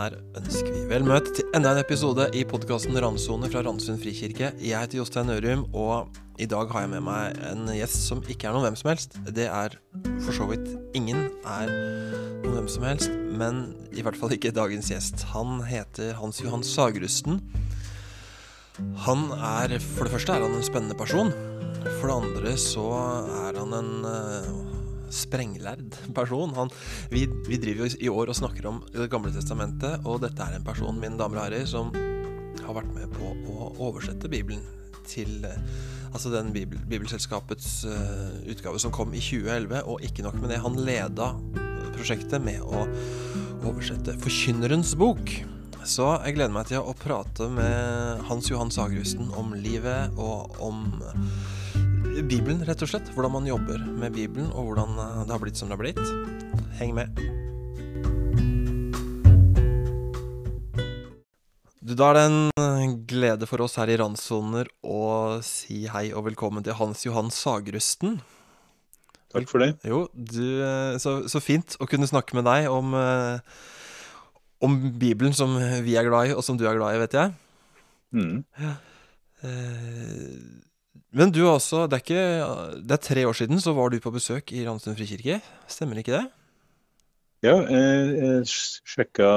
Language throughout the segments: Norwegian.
her ønsker vi vel møtt til enda en episode i podkasten Randsone fra Randsund frikirke. Jeg heter Jostein Ørum, og i dag har jeg med meg en gjest som ikke er noen hvem som helst. Det er for så vidt ingen er noen hvem som helst, men i hvert fall ikke dagens gjest. Han heter Hans Johan Sagrusten. Han er For det første er han en spennende person. For det andre så er han en uh, sprenglærd person. Han, vi, vi, driver jo i år og snakker om Det gamle testamentet, og dette er en person, mine damer og herrer, som har vært med på å oversette Bibelen til uh, Altså den Bibel, Bibelselskapets uh, utgave som kom i 2011, og ikke nok med det, han leda prosjektet med å oversette Forkynnerens bok. Så jeg gleder meg til å prate med Hans Johan Sagerusten om livet og om Bibelen, rett og slett. Hvordan man jobber med Bibelen, og hvordan det har blitt som det har blitt. Heng med. Du, Da er det en glede for oss her i Randsoner å si hei og velkommen til Hans Johan Sagrusten. Takk for det. Jo, du, så, så fint å kunne snakke med deg om om Bibelen, som vi er glad i, og som du er glad i, vet jeg. Mm. Ja. Men du også, det er ikke Det er tre år siden så var du på besøk i Randsund frikirke. Stemmer ikke det? Ja, jeg, jeg sjekka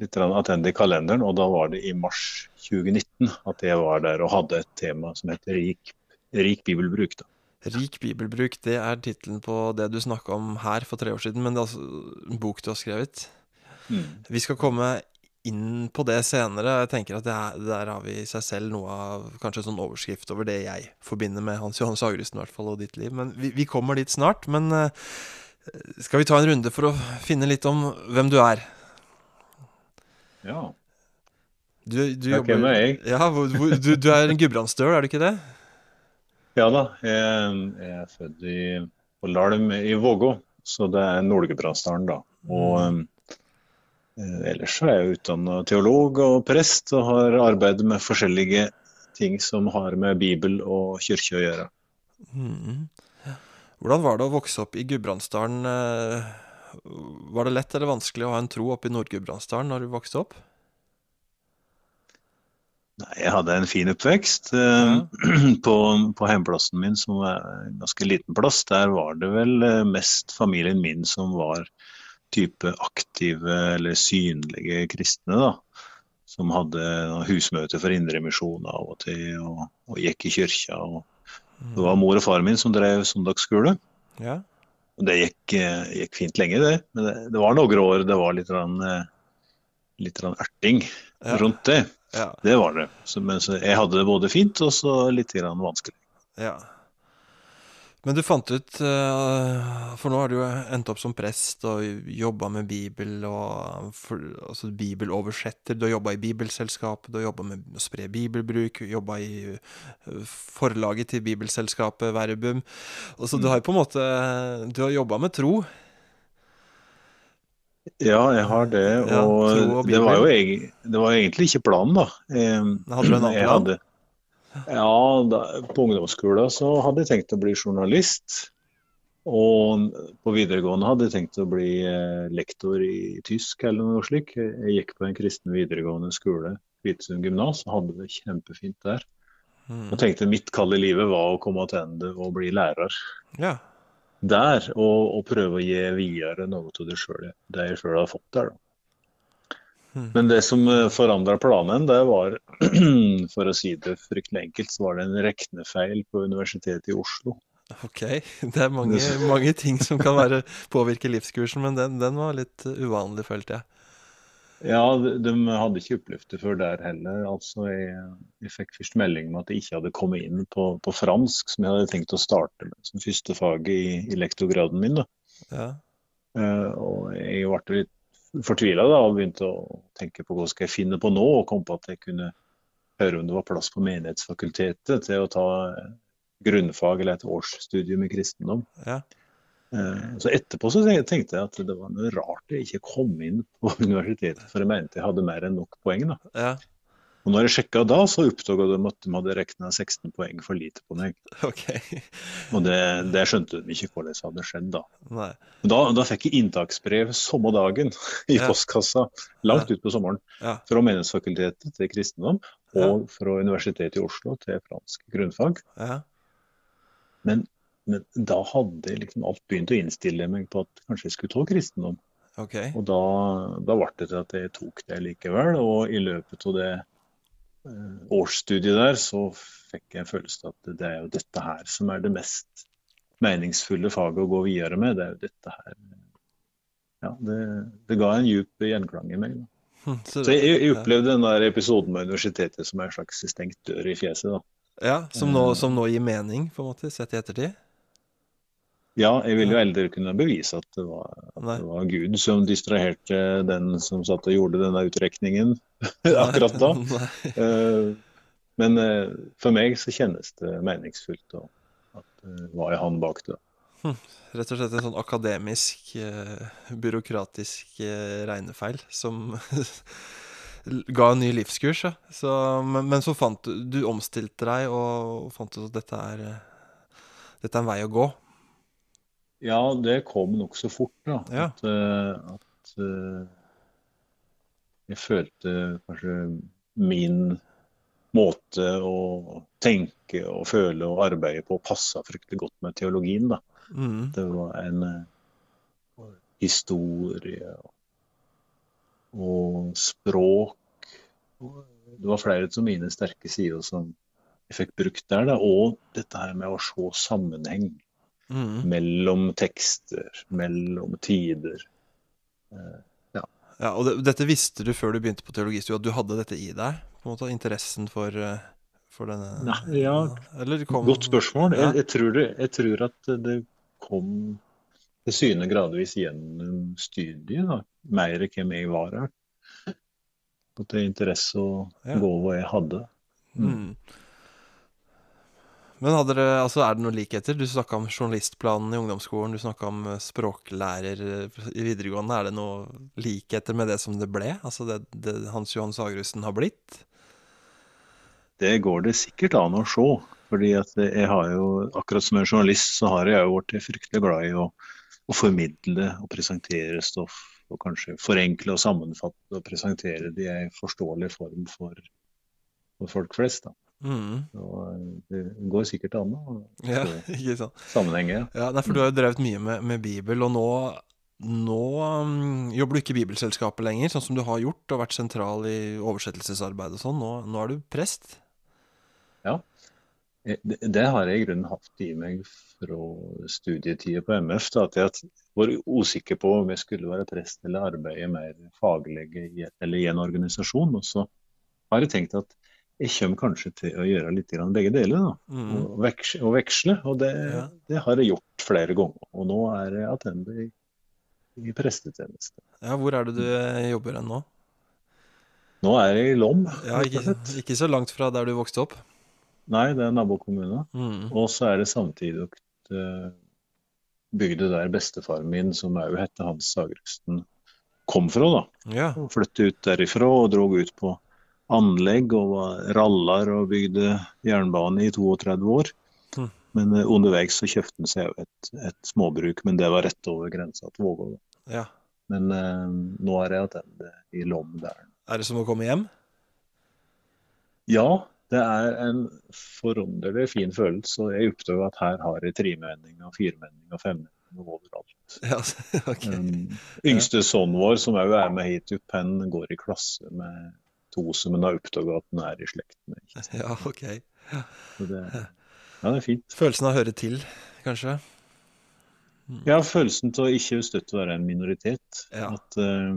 litt attende i kalenderen, og da var det i mars 2019 at jeg var der og hadde et tema som heter rik, rik bibelbruk. da. Rik bibelbruk, det er tittelen på det du snakka om her for tre år siden, men det er altså en bok du har skrevet. Mm. Vi skal komme inn på det senere. Jeg tenker at det er, Der har vi i seg selv noe av kanskje en sånn overskrift over det jeg forbinder med Hans Johannes Sagrusten i hvert fall, og ditt liv. Men vi, vi kommer dit snart. Men uh, skal vi ta en runde for å finne litt om hvem du er? Ja. Du, du ja, hvem er jeg? Ja, du, du er en gudbrandsdøl, er du ikke det? Ja da. Jeg, jeg er født i, på Lalm i Vågå, så det er Nord-Gudbrandsdalen, da. Og um, Ellers er jeg utdanna teolog og prest, og har arbeidet med forskjellige ting som har med Bibel og kirke å gjøre. Mm. Hvordan var det å vokse opp i Gudbrandsdalen? Var det lett eller vanskelig å ha en tro oppe i Nord-Gudbrandsdalen når du vokste opp? Nei, jeg hadde en fin oppvekst. Ja. På, på hjemplassen min, som er en ganske liten plass, der var det vel mest familien min som var type aktive eller synlige kristne. da, Som hadde husmøte for Indremisjon av og til, og, og, gikk i kyrkja. og Det var mor og far min som drev søndagsskole. Ja. Og Det gikk, gikk, fint lenge, det. Men det, det var noen år det var litt, rann, litt rann erting Ja. rundt det. Ja. Det var det. Så, men så jeg hadde det både fint og så litt vanskelig. ja. Men du fant ut eh, For nå har du jo endt opp som prest og jobba med Bibel og for, altså bibeloversetter. Du har jobba i Bibelselskapet, du har jobba med å spre bibelbruk, jobba i eh, forlaget til Bibelselskapet Verbum. Og så du har jo på en måte Du har jobba med tro. Ja, jeg har det. Og, ja, og det, var jo, det var egentlig ikke planen, da. Jeg, Hadde du en annen plan? Ja, da, på ungdomsskolen så hadde jeg tenkt å bli journalist. Og på videregående hadde jeg tenkt å bli eh, lektor i tysk eller noe slikt. Jeg gikk på en kristen videregående skole, Hvitesund gymnas, og hadde det kjempefint der. Mm. Og tenkte mitt kall i livet var å komme tilbake og bli lærer Ja. der. Og, og prøve å gi videre noe av det sjøl jeg sjøl har fått der. da. Mm. Men det som forandra planen, det var, for å si det fryktelig enkelt, så var det en reknefeil på Universitetet i Oslo. Ok. Det er mange, mange ting som kan være, påvirke livskursen, men den, den var litt uvanlig, følte jeg. Ja, de, de hadde ikke opplevd det før der heller. Altså, jeg, jeg fikk først melding om at jeg ikke hadde kommet inn på, på fransk, som jeg hadde tenkt å starte med som første fag i, i lektorgraden min. da. Ja. Uh, og jeg ble litt fortvila og begynte å tenke på hva skal jeg finne på nå, og kom på at jeg kunne høre om det var plass på Menighetsfakultetet til å ta grunnfag eller et årsstudium i kristendom. Ja. Eh, Så etterpå så tenkte jeg at det var noe rart jeg ikke kom inn på universitetet, for jeg mente jeg hadde mer enn nok poeng. da. ja. Og når jeg sjekka da, så oppdaga de at de hadde regna 16 poeng for lite på meg. Okay. Og det, det skjønte de ikke hvordan hadde skjedd da. Da, da fikk jeg inntaksbrev samme dagen i Ja. postkassa, langt utpå sommeren, Ja. fra Menighetsfakultetet til kristendom og fra Universitetet i Oslo til fransk grunnfag. Ja. Men, men da hadde liksom alt begynt å innstille meg på at kanskje jeg skulle ta kristendom. Okay. Og da, da ble det til at jeg tok det likevel. Og i løpet av det årsstudiet der, så fikk jeg en følelse av at det er jo dette her som er det mest meningsfulle faget å gå videre med. Det er jo dette her Ja, det, det ga en djup gjenklang i meg. Da. Så, Så jeg, jeg opplevde den der episoden med universitetet som en slags stengt dør i fjeset. da. ja, som nå, som nå gir mening, på en måte, sett i ettertid? Ja, jeg ville jo aldri kunne bevise at det, var, at det var Gud som distraherte den som satt og gjorde denne utrekningen akkurat da. Eh, Men eh, for meg så kjennes det meningsfullt og at hva er han bak det. Rett og slett en sånn akademisk, eh, byråkratisk eh, regnefeil som ga en ny livskurs. Ja. Så, men, men så fant du Du omstilte deg og fant ut at dette er, eh, dette er en vei å gå. Ja, det kom nokså fort, da. Ja. At, eh, at eh, jeg følte kanskje min måte å tenke og føle og arbeide på passa fryktelig godt med teologien. da. Mm. Det var en uh, historie og, og språk. Det var flere av mine sterke sider som jeg fikk brukt der. Da. Og dette her med å se sammenheng Mm. mellom tekster, mellom tider. Ja, og det, dette visste du før du begynte på teologistudiet, at du hadde dette i deg? På en måte Interessen for, eh, for denne Nei, ja, Eller kom Godt spørsmål. Ja. Jeg, jeg, tror det, jeg tror at det kom til syne gradvis gjennom studiet. Da. Mer hvem jeg var her. At det er interesse og Ja. gåve jeg hadde. Mm. Men dere, altså er det noen likheter? Du snakka om journalistplanen i ungdomsskolen, du snakka om eh, språklærer eh, i videregående. Er det noen likheter med det som det ble? Altså det, det Hans Johan Sagerussen har blitt? Det går det sikkert an å se. Fordi jeg har jo, akkurat som en journalist, så har jeg jo blitt fryktelig glad i å, å formidle og presentere stoff. Og kanskje forenkle og sammenfatte og presentere det i en forståelig form for, for folk flest. Da. Mm. Det går sikkert an å Ja, ikke sant. sammenhenger. Ja, nei, for du har jo drevet mye med, med Bibel, og nå, nå um, jobber du ikke i Bibelselskapet lenger, sånn som du har gjort og vært sentral i oversettelsesarbeid og sånn. Nå, nå er du prest. Ja. Det, det har jeg i grunnen hatt i meg fra studietida på MF. Da, at jeg var usikker på om jeg skulle være prest eller arbeide mer faglig i, eller i en organisasjon. Og så har jeg tenkt at jeg kommer kanskje til å gjøre litt grann begge deler. Mm. og, veksle, og veksle. Og det, Ja. det har jeg gjort flere ganger. Og nå er jeg attende i, i prestetjeneste. Ja, hvor er det du eh, jobber hen nå? Nå er jeg i Lom, Ja, ikke, ikke så langt fra der du vokste opp. Nei, det er nabokommune. Mm. Og så er det samtidig uh, bygda der bestefaren min, som òg heter Hans Sagerusten, kom fra. da. Ja. Flyttet ut derifra og drog ut på anlegg og var rallar og bygde jernbane i 32 år. Mhm. Men eh, underveis så kjøpte han seg et, et småbruk, men det var rett over grensa til Vågå. ja. Men eh, nå er jeg tilbake i Lom der. Er det som å komme hjem? Ja, det er en forunderlig fin følelse. Og jeg oppdager at her har jeg tremenning og firemenning og femmenning overalt. Ja, ok. Um, yngste sønnen vår, som òg er med hit opp, han går i klasse med to som han har oppdaga at den er i slekt med. Ja, ok. Så det, ja, det er fint. Følelsen av å høre til, kanskje? Ja, følelsen til å ikke støtt være en minoritet. Ja. At, uh,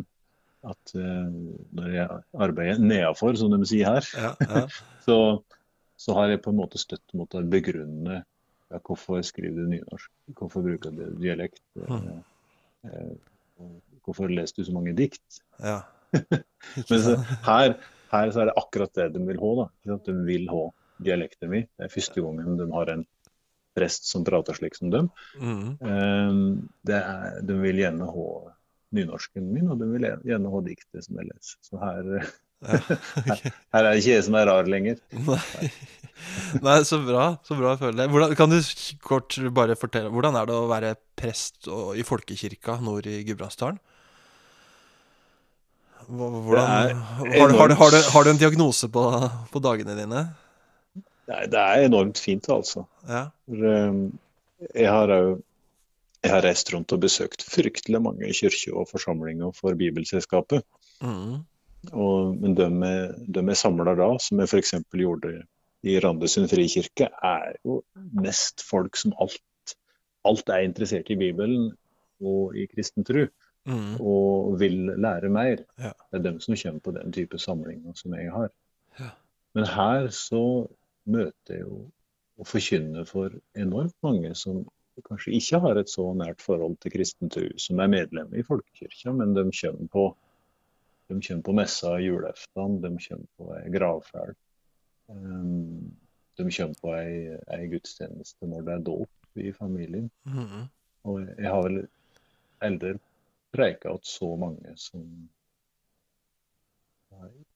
at uh, når jeg arbeider nedafor, som de sier her, Ja, ja. så, så har jeg på en måte støtt mot å begrunne ja, hvorfor skriver du nynorsk, hvorfor bruker du dialekt, mm. uh, hvorfor leser du så mange dikt. ja. Men her, her så er det akkurat det de vil ha. da. De vil ha dialekten min. Det er første gangen de har en prest som prater slik som dem. Mm. Eh, det er, de vil gjerne ha nynorsken min, og de vil gjerne ha diktet som jeg leser. Så her, Ja, okay. Her er det ikke jeg som er rar lenger. Nei. Nei, så bra. Så bra jeg føler det. Hvordan, kan du kort bare fortelle Hvordan er det å være prest og, i folkekirka nord i Gudbrandsdalen? Hvordan, har, har, har, du, har du en diagnose på, på dagene dine? Nei, det er enormt fint, altså. Ja. For, eh, jeg har òg jeg har reist rundt og besøkt fryktelig mange kirker og forsamlinger for Bibelselskapet. Mm. Og, men de jeg samler da, som jeg f.eks. gjorde i Randesund frikirke, er jo mest folk som alt, alt er interessert i Bibelen og i kristen tro, Mm. og vil lære mer. Ja. Det er dem som kommer på den type samlinger som jeg har. Ja. Men her så møter jeg jo og forkynner for enormt mange som kanskje ikke har et så nært forhold til kristen tro, som er medlem i folkekirka, men de kommer på, de kommer på messa julaften, de kommer på ei gravferd. Um, de kommer på ei, ei gudstjeneste når det er dåp i familien. Mm. Og jeg har vel aldri preika at så mange som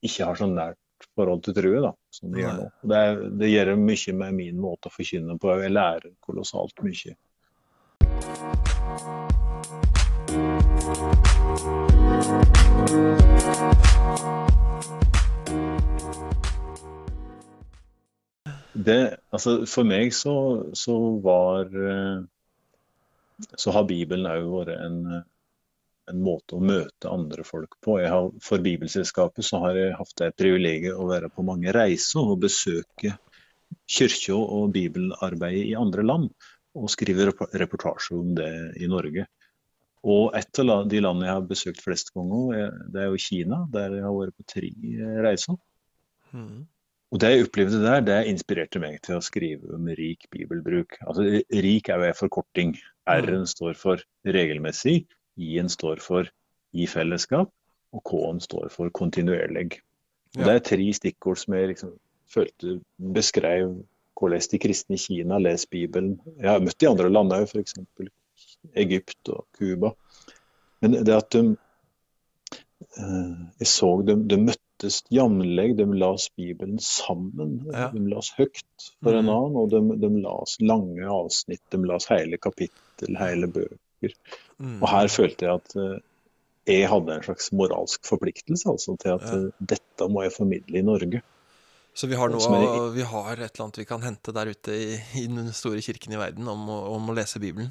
ikke har så nært forhold til trua, da, som de gjør nå. Det, er, det gjør mye med min måte å forkynne på. Jeg lærer kolossalt mye. Det, altså for meg så, så var eh, Så har Bibelen òg vært en, en måte å møte andre folk på. Jeg har, for Bibelselskapet så har jeg hatt det privilegiet å være på mange reiser og besøke kirka og bibelarbeidet i andre land. Og skrive reportasje om det i Norge. Og et av de landene jeg har besøkt flest ganger, er- det er jo Kina, der jeg har vært på tre reiser. Mm. Og det jeg opplevde der, det inspirerte meg til å skrive om rik bibelbruk. Altså, rik er jo en forkorting. R-en står for regelmessig, I-en står for i fellesskap, og K-en står for kontinuerlig. Ja. Det er tre stikkord som jeg liksom følte beskrev hvordan de kristne i Kina leser Bibelen. Jeg har møtt de andre landene òg, f.eks. Egypt og Cuba. Men det at de eh, Jeg så de, de møttes jevnlig, de las Bibelen sammen. Ja. De las høyt for en Mhm. annen, og de, de las lange avsnitt. De las hele kapittel, hele bøker. Mm. Og her følte jeg at eh, jeg hadde en slags moralsk forpliktelse altså, til at Ja. eh, dette må jeg formidle i Norge. Så vi har, noe, er- vi har et eller annet vi kan hente der ute i, i den store kirken i verden om om å lese Bibelen.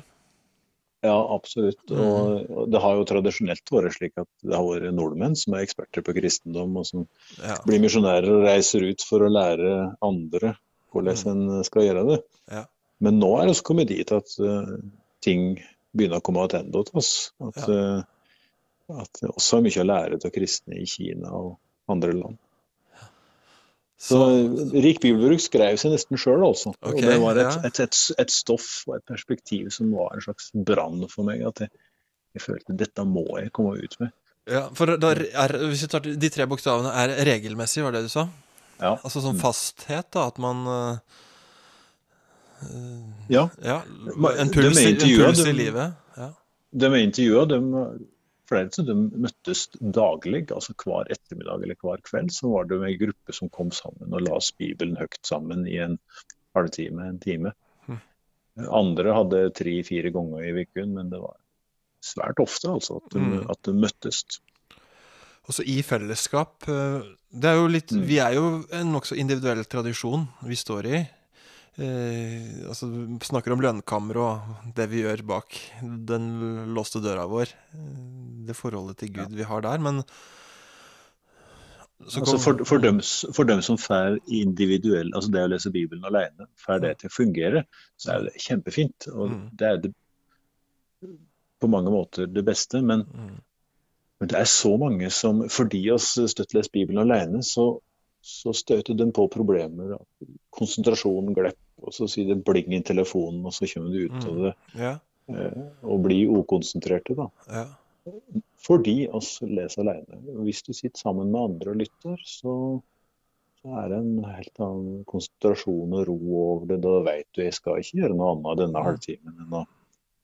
Ja, absolutt. Mhm. Og og det har jo tradisjonelt vært slik at det har vært nordmenn som er eksperter på kristendom, og som Ja. blir misjonærer og reiser ut for å lære andre hvordan en skal gjøre det. Ja. Men nå er det også kommet dit at uh, ting begynner å komme tilbake til oss. At, ja. at det også er mye å lære av kristne i Kina og andre land. Så Så, Rik bibelbruk skrev seg nesten sjøl, altså. Okay, og det var et, et, et, et stoff og et perspektiv som var en slags brann for meg. At jeg, jeg følte dette må jeg komme ut med. ja, for da er, hvis vi tar de tre bokstavene, er regelmessig, var det du sa? Ja. Altså sånn fasthet, da, at man eh, ja. Ja, en de puls, de i- en puls i livet. Ja. De er intervjua, de, flere dem møttes daglig, altså hver ettermiddag eller hver kveld. Så var det en gruppe som kom sammen og las Bibelen høyt sammen i en halvtime, en time. Hm. Andre hadde tre-fire ganger i uken, men det var svært ofte altså at de, Mm. at de møttes. Også i fellesskap. eh, Det er jo litt Mm. Vi er jo en nokså individuell tradisjon vi står i. Eh, altså, snakker om lønnkammer og det vi gjør bak den låste døra vår. eh, Det forholdet til Gud vi har der. Men så Altså for, for, dem, for dem som får individuell, altså det å lese Bibelen alene, får det til å fungere, så er det kjempefint. Og Mm. det er det, på mange måter det beste. Men, Mm. men det er så mange som Fordi oss støtt leser Bibelen alene, så, så støter de på problemer. Konsentrasjonen glipper, og så sier det bling i telefonen, og så kommer du ut av Mm. det Ja, eh, og blir ukonsentrerte. da. ja. Fordi oss leser alene. Hvis du sitter sammen med andre og lytter, så, så er det en helt annen konsentrasjon og ro over det. Da vet du jeg skal ikke gjøre noe annet denne Mm. halvtimen enn å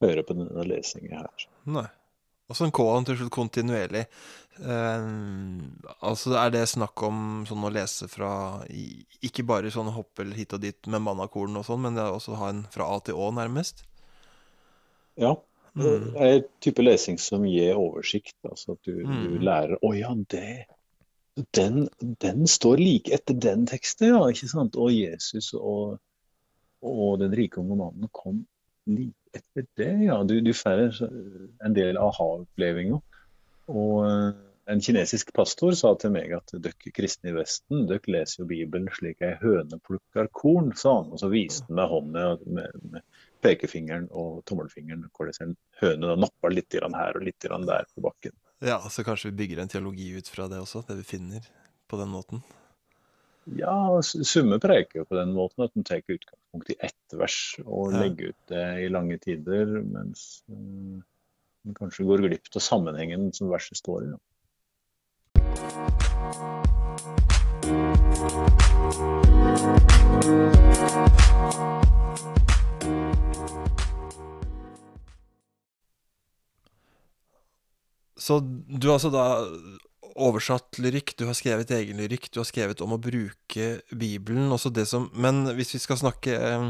høre på denne lesingen her. Nei. Og så en K-en til slutt kontinuerlig. Eh, altså Er det snakk om sånn å lese fra Ikke bare sånn hoppe hit og dit med mannakoren og sånn, men det er også å ha en fra A til Å, nærmest? Ja. Det er en type lesing som gir oversikt. Altså at du, mm. du lærer Å ja, det den, den, står like etter den teksten, ja. ikke sant? Og Jesus og, og den rike unge mannen kom like etter det, ja. Du, du får en del aha-opplevelser. Og eh, en kinesisk pastor sa til meg at dere kristne i Vesten dere leser jo Bibelen slik ei høne plukker korn, sa han. Og så viste han med hånda med, med, pekefingeren og tommelfingeren hvordan en høne napper litt her og litt der på bakken. Ja, så kanskje vi bygger en teologi ut fra det også, det vi finner på den måten? Ja, Summe preker på den måten at en tar utgangspunkt i ett vers og ja. legger ut det i lange tider, mens en uh, kanskje går glipp av sammenhengen som verset står i. Ja. Så du har altså da oversatt lyrikk, du har skrevet egen lyrikk, du har skrevet om å bruke Bibelen. Også det som, men hvis vi skal snakke eh,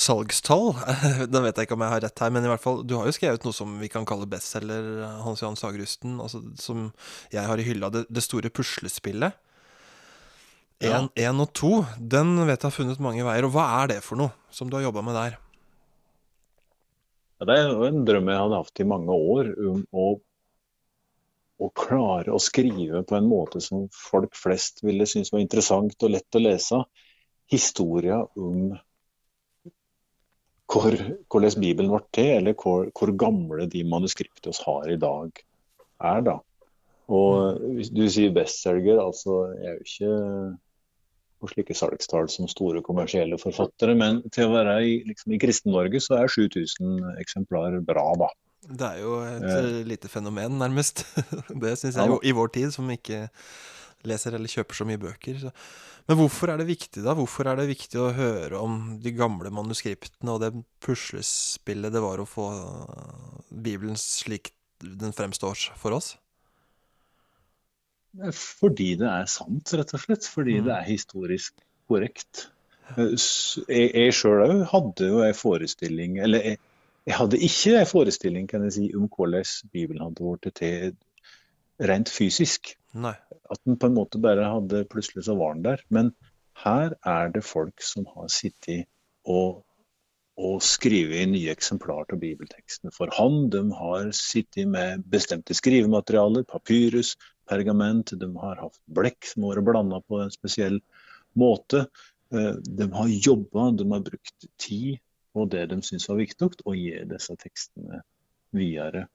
salgstall Da vet jeg ikke om jeg har rett her, men i hvert fall, du har jo skrevet noe som vi kan kalle bestselger, Hans Johan Sagrusten, altså, som jeg har i hylla. Det, det store puslespillet. Én ja. og to, den vet jeg har funnet mange veier. Og hva er det for noe som du har jobba med der? Ja, det er jo en drøm jeg hadde hatt i mange år om å å klare å skrive på en måte som folk flest ville synes var interessant og lett å lese. Historier om hvor, hvordan Bibelen ble til, eller hvor, hvor gamle de manuskriptene vi har i dag er. da. Og hvis du sier bestselger, altså jeg er jo ikke på slike salgstall som store kommersielle forfattere, men til å være i, liksom, i Kristen-Norge så er 7000 eksemplar bra, da. Det er jo et eh. lite fenomen, nærmest. Det syns jeg ja, i vår tid, som ikke leser eller kjøper så mye bøker. Så. Men hvorfor er det viktig, da? Hvorfor er det viktig å høre om de gamle manuskriptene og det puslespillet det var å få Bibelen slik den fremstår for oss? Fordi det er sant, rett og slett. Fordi mm. det er historisk korrekt. Eh, jeg, jeg sjøl òg hadde jo en forestilling Eller jeg, jeg hadde ikke en forestilling kan jeg si, om hvordan Bibelen hadde blitt til rent fysisk. Nei. At den på en måte bare hadde Plutselig så var den der. Men her er det folk som har sittet og, og skrevet nye eksemplar av bibeltekstene for hånd. De har sittet med bestemte skrivematerialer, papyrus, pergament. De har hatt blekk som har vært blanda på en spesiell måte. Eh, de har jobba, de har brukt tid og det de syns var viktig, å gi disse tekstene videre.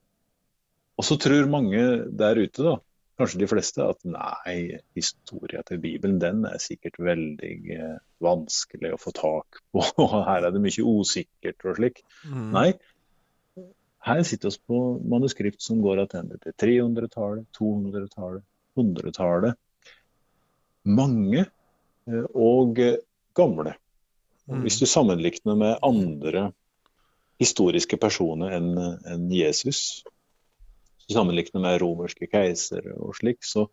Og så tror mange der ute, da, kanskje de fleste, at nei, historia til Bibelen den er sikkert veldig eh, vanskelig å få tak på, og her er det mye usikkert og slik. Mm. Nei, her sitter vi på manuskript som går tilbake til 300-tallet, 200-tallet, 100-tallet. Mange eh, og gamle. Mm. Hvis du sammenligner med andre historiske personer enn en Jesus, sammenligner med romerske keisere og slik, så,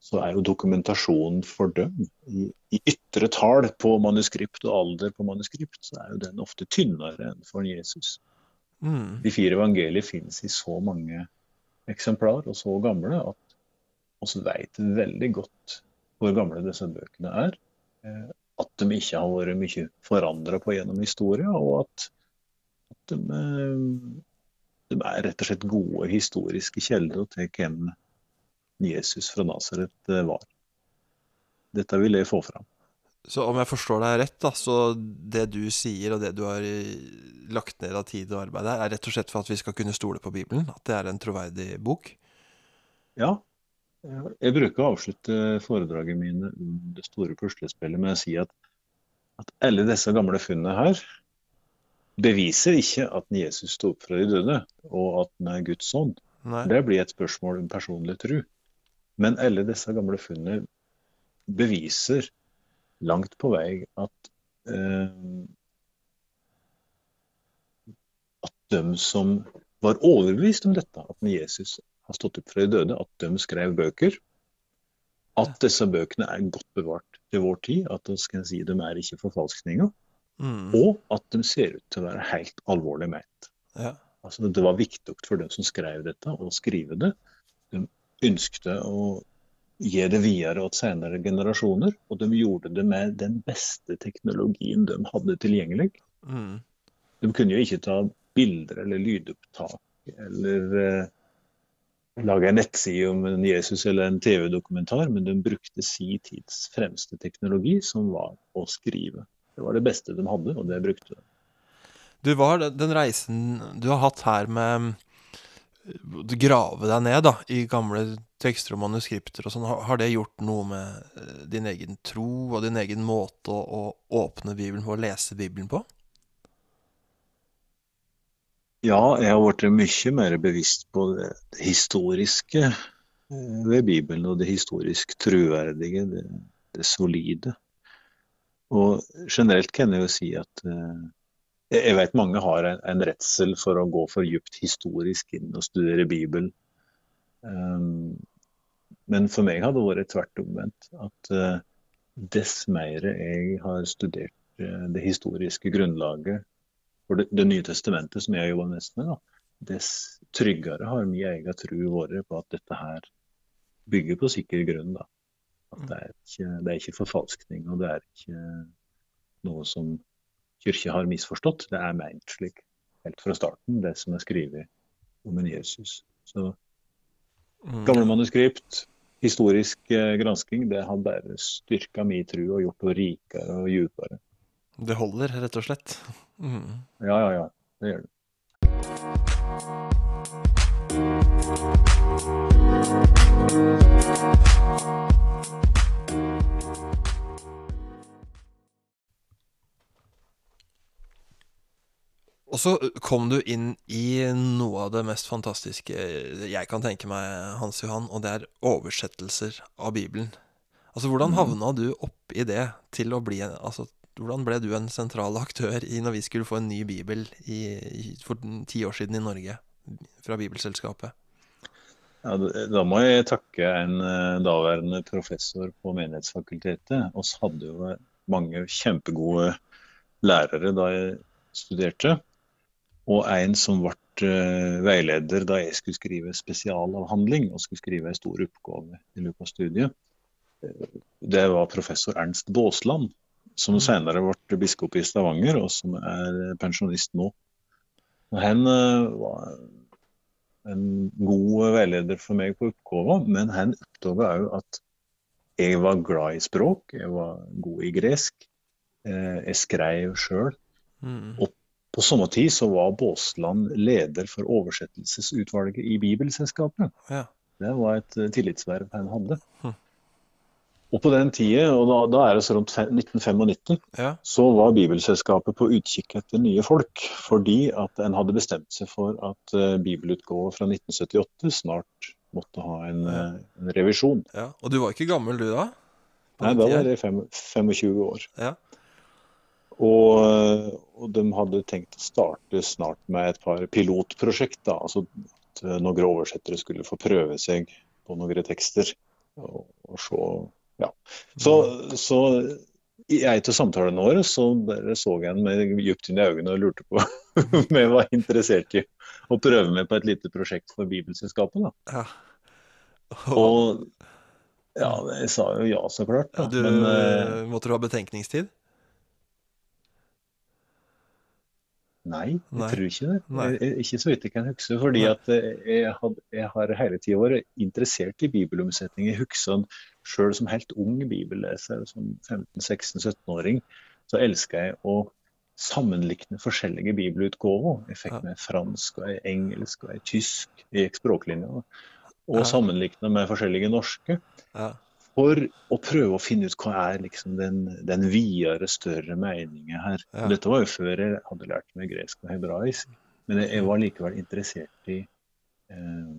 så, er jo dokumentasjonen for dem i, i, ytre tall på manuskript og alder på manuskript, så er jo den ofte tynnere enn for Jesus. Mm. De fire evangelier finnes i så mange eksemplar og så gamle at vi vet veldig godt hvor gamle disse bøkene er. Eh, at de ikke har vært mye forandra på gjennom historien, og at, at de, eh, de, er rett og slett gode historiske kilder til hvem Jesus fra Nasaret eh, var. Dette vil jeg få fram. Så om jeg forstår deg rett, da, så det du sier og det du har lagt ned av tid og arbeid her, er rett og slett for at vi skal kunne stole på Bibelen? At det er en troverdig bok? Ja, jeg bruker å avslutte foredraget mine om det store puslespillet med å si at, at alle disse gamle funnene her beviser ikke at Jesus sto opp fra de døde, og at han er Guds ånd. Det blir et spørsmål om personlig tro. Men alle disse gamle funnene beviser langt på vei at eh, at de som var overbevist om dette, at Jesus har stått opp fra de døde, at de skrev bøker. At disse bøkene er godt bevart til vår tid, at si, de er ikke forfalskninger. Mm. Og at de ser ut til å være helt alvorlig ment. Ja. Altså, det var viktig for dem som skrev dette, å skrive det. De ønskte å gi det videre til senere generasjoner, og de gjorde det med den beste teknologien de hadde tilgjengelig. Mm. De kunne jo ikke ta bilder eller lydopptak eller eh, lage en nettside om en Jesus eller en TV-dokumentar, men de brukte si tids fremste teknologi, som var å skrive. Det var det beste de hadde, og det brukte de. Du var den reisen du har hatt her med å grave deg ned da, i gamle tekster og manuskripter og sånn, har har det gjort noe med eh, din egen tro og din egen måte å åpne Bibelen på, å lese Bibelen på? Ja, jeg har blitt mye mer bevisst på det, historiske eh, ved Bibelen, og det historisk troverdige, det, det solide. Og generelt kan jeg jo si at eh, jeg vet mange har en, en redsel for å gå for dypt historisk inn og studere Bibelen. Um, men for meg har det vært tvert omvendt. At eh, dess mer jeg har studert eh, det historiske grunnlaget for det, det nye testamentet, som jeg jobber mest med, da, dess tryggere har min egen tro vært på at dette her bygger på sikker grunn. da. At det er ikke, det er ikke forfalskning, og det er ikke noe som kirka har misforstått. Det er ment slik helt fra starten, det som er skrevet om en Jesus. Så Mm. gamle manuskript, historisk eh, gransking, det har bare styrka min tro og gjort henne rikere og djupere. Det holder, rett og slett. Mm. Ja, ja, ja. Det gjør det. Og så kom du inn i noe av det mest fantastiske jeg kan tenke meg, Hans Johan, og det er oversettelser av Bibelen. Altså, hvordan Mhm. havna du oppi det til å bli Altså, hvordan ble du en sentral aktør i når vi skulle få en ny bibel i, i, for ti år siden i Norge, fra Bibelselskapet? Ja, da må jeg takke en eh, daværende professor på Menighetsfakultetet. Vi hadde jo mange kjempegode lærere da jeg studerte. Og en som ble eh, veileder da jeg skulle skrive spesialavhandling og skulle skrive en stor oppgave i løpet av studiet. Eh, Det var professor Ernst Baasland, som senere ble biskop i Stavanger, og som er pensjonist nå. Han eh, var en god veileder for meg på oppgaven, men han oppdaga òg at jeg var glad i språk, jeg var god i gresk. eh, Jeg skrev sjøl. Mm. Og på samme tid så var Baasland leder for oversettelsesutvalget i Bibelselskapet. Ja. Det var et eh, tillitsverv han hadde. Hm. Og på den tida, og da, da er det så rundt fe- 1995, ja. så var Bibelselskapet på utkikk etter nye folk, fordi at en hadde bestemt seg for at uh, bibelutgåva fra 1978 snart måtte ha en, uh, en revisjon. ja. Og du var ikke gammel, du da? Nei, da var jeg 25 år. Ja. Og, og de hadde tenkt å starte snart med et par pilotprosjekt. Da, altså at eh, noen oversettere skulle få prøve seg på noen tekster. Og, og se, ja. Så, så i en av samtalene våre så bare så jeg ham med dypt inn i øynene og lurte på om jeg var interessert i å prøve meg på et lite prosjekt for Bibelselskapet. Da. ja. Og ja, jeg sa jo ja, så klart. Da. du, Men, eh, Måtte du ha betenkningstid? Nei, jeg Nei. tror ikke det. Jeg, jeg- ikke så vidt jeg kan huske. Fordi jeg, had, jeg har hele tida vært interessert i bibelomsetning. Jeg husker sjøl som helt ung bibelleser, som 15-16-17-åring, så elska jeg å sammenlikne forskjellige bibelutgaver. Jeg fikk med fransk, og jeg engelsk og jeg tysk. i språklinja. Og Ja. sammenlikna med forskjellige norske. Ja. For å prøve å finne ut hva er liksom den, den videre, større meningen her. Ja. Dette var jo før jeg hadde lært meg gresk og hebraisk. Men jeg, var likevel interessert i eh,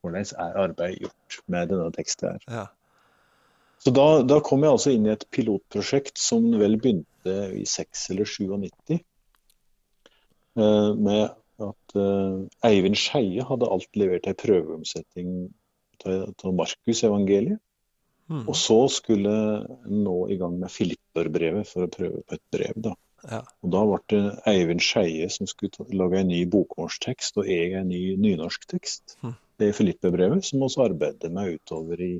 hvordan er arbeidet gjort med denne teksten her. Så da, da kom jeg altså inn i et pilotprosjekt som vel begynte i 6 eller 97. eh, Med at uh, Eivind Skeie hadde alt levert ei prøveomsetning av Markus-evangeliet. Mm. Og så skulle en nå i gang med Filipperbrevet for å prøve på et brev. da. Ja. Og Da ble det Eivind Skeie som skulle lage en ny bokmålstekst, og jeg en ny nynorsktekst. Mm. Det er Filipperbrevet, som vi arbeider med utover i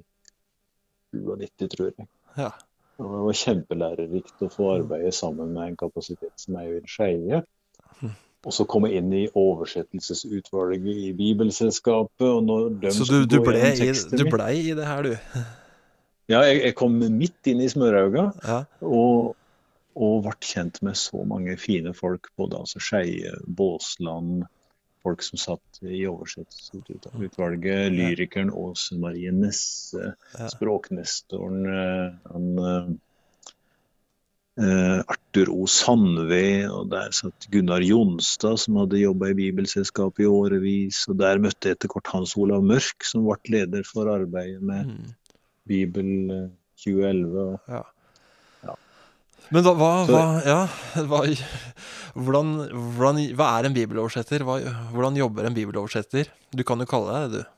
97, tror jeg. Ja. Og det var kjempelærerikt å få arbeide sammen med en kapasitet som Eivind Skeie. Mm. Og så komme inn i oversettelsesutvalget i Bibelselskapet. Og når så du, du, ble i, du ble i det her, du? Ja, jeg, jeg kom midt inn i smørauga. Ja. Og, og ble kjent med så mange fine folk. Både altså Skeie, Båsland, folk som satt i oversettelsesutvalget. Lyrikeren Åse Marie Nesse, språknestoren eh, han, uh, Arthur O. Sandve, og der satt Gunnar Jonstad, som hadde jobba i Bibelselskapet i årevis. Og der møtte jeg etter kort Hans Olav Mørk, som ble leder for arbeidet med mm. Bibel 2011. Ja. Men da, hva, hva, ja, hva, hvordan, hvordan, hva, er en bibeloversetter? hvordan jobber en bibeloversetter? Du kan jo kalle deg det, du.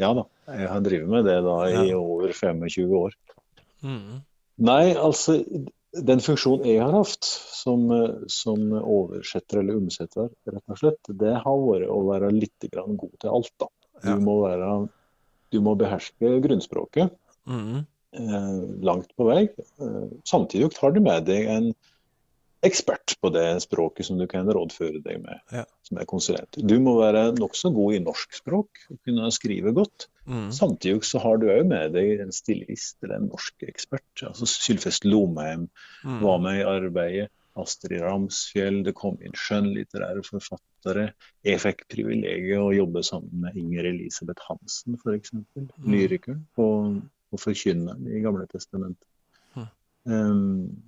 Ja da, jeg har drevet med det da i ja. over 25 år. Mm. Nei, altså den funksjonen jeg har hatt som, som, oversetter eller omsetter, rett og slett, det har vært å være litt god til alt. da. Du, ja. må, være, du må beherske grunnspråket. Mm. Eh, langt på vei. Eh, samtidig har du med deg en ekspert på det språket som du kan rådføre deg med, ja. som er konsulent. Du må være nokså god i norsk språk og kunne skrive godt. Mm. Samtidig så har du òg med deg en stilist eller en norsk ekspert. altså Sylfest Lomheim mm. var med i arbeidet. Astrid Ramsfjell, det kom inn skjønnlitterære forfattere. Jeg fikk privilegiet å jobbe sammen med Inger Elisabeth Hansen, f.eks. Mm. Lyrikeren på og forkynneren i Gamle testamentet. Um,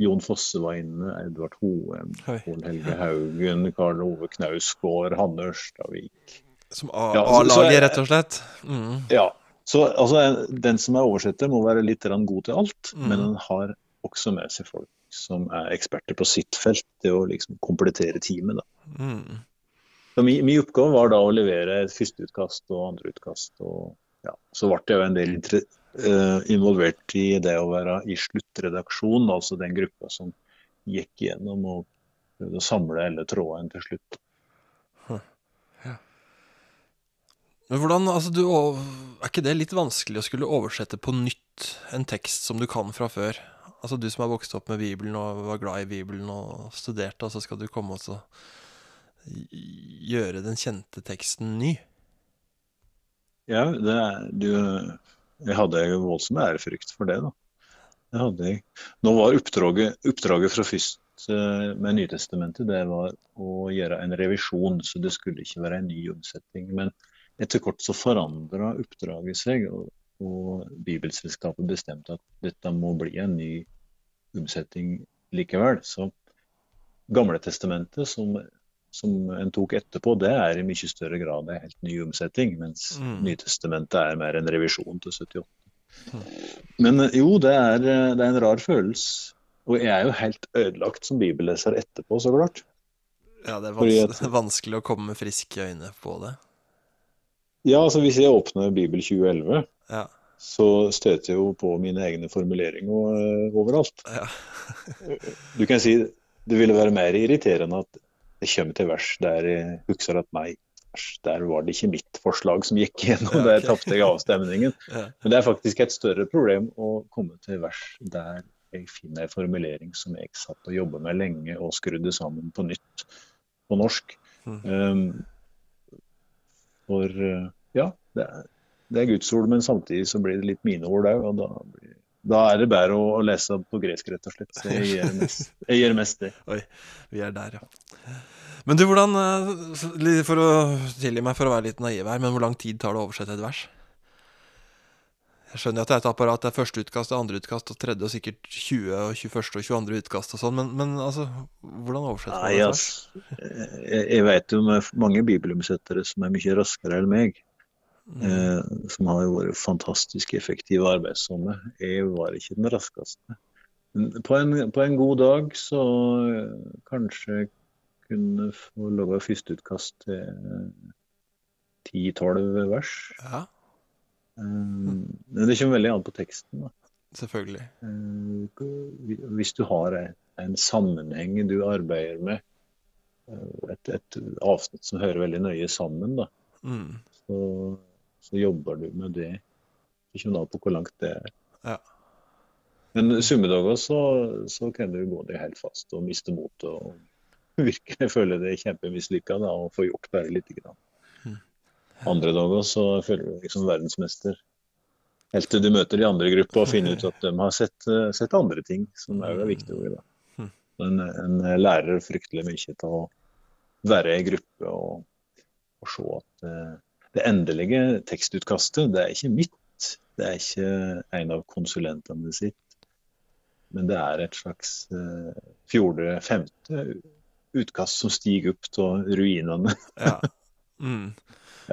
Jon Fosse var inne, Edvard Hoem, Pål Helge Haugen, Karl Ove Knausgård, Hanne Ørstavik. Som A-laget, ja, rett og slett? Mm. Ja. Så altså, Den som er oversetter, må være litt god til alt, mm. men den har også med seg folk som er eksperter på sitt felt, til å liksom komplettere teamet. Mm. Så min, min, oppgave var da å levere et førsteutkast og andreutkast. og ja, så ble jeg jo en del uh, involvert i det å være i sluttredaksjon, altså den gruppa som gikk gjennom og prøvde å samle alle trådene til slutt. Men hvordan, altså du, Er ikke det litt vanskelig å skulle oversette på nytt en tekst som du kan fra før? Altså Du som har vokst opp med Bibelen og var glad i Bibelen og studerte, og så skal du komme og gjøre den kjente teksten ny? Ja, det, du, jeg hadde jo voldsom ærefrykt for det, da. Det hadde jeg. Nå var oppdraget, oppdraget fra først eh, med Nytestamentet det var å gjøre en revisjon, så det skulle ikke være en ny omsetning. Men etter kort så forandra oppdraget seg, og, og Bibelselskapet bestemte at dette må bli en ny omsetning likevel. Så Gamletestamentet, som som en tok etterpå, det er i mye større grad en helt ny omsetning. Mens mm. Nytestamentet er mer en revisjon til 78. Mm. Men eh, jo, det er, eh, det er, en rar følelse. Og jeg er jo helt ødelagt som bibelleser etterpå, så klart. Ja, det er vanskelig, at, vanskelig å komme med friske øyne på det. Ja, altså hvis jeg åpner Bibel 2011, ja. så støter jeg jo på mine egne formuleringer uh, overalt. Ja. du kan si det ville være mer irriterende at det kommer til vers der jeg husker at nei, der var det ikke mitt forslag som gikk gjennom, der tapte jeg avstemningen. Men det er faktisk et større problem å komme til vers der jeg finner en formulering som jeg satt og jobba med lenge og skrudde sammen på nytt på norsk. Um, for ja, det er, det er Guds ord, men samtidig så blir det litt mine ord òg. Og da, blir, da, er det bedre å, lese på gresk, rett og slett. Så jeg gjør mest, jeg gjør mest det. Oi, vi er der, ja. Men du, hvordan eh, For å tilgi meg for å være litt naiv her, men hvor lang tid tar det å oversette et vers? Jeg skjønner at det er et apparat. Det er første utkast, andre utkast, og tredje og sikkert 20. og 21. og 22. utkast og sånn, men, men, altså, hvordan oversetter man Nei, det? Altså, Jeg, jeg vet jo med mange bibelomsettere som er mye raskere enn meg. Mm. Eh, som har vært fantastisk effektive arbeidssomme. Jeg var ikke den raskeste. På en, på en god dag så kanskje kunne få lage førsteutkast til 10-12 vers. Ja, Eh, Men det kommer veldig an på teksten. da. selvfølgelig. Eh, Hvis du har en- en sammenheng du arbeider med, eh, et, et avsnitt som hører veldig nøye sammen, da, Mm. så, så jobber du med det. Kommer an på hvor langt det er. Ja. Men summedager så, så kan du gå deg helt fast og miste motet og virkelig føle deg kjempemislykka da, og få gjort bare lite grann. Mm. Andre dager så føler du deg som verdensmester. Helt til du møter de andre i gruppa og finner ut at de har sett, sett andre ting som er viktig òg. Mm. En, en lærer fryktelig mye til å være i gruppe og, og se at eh, det endelige tekstutkastet, det er ikke mitt. Det er ikke en av konsulentene sitt. Men det er et slags uh, fjorde-femte utkast som stiger opp av ruinene. Ja. Mm.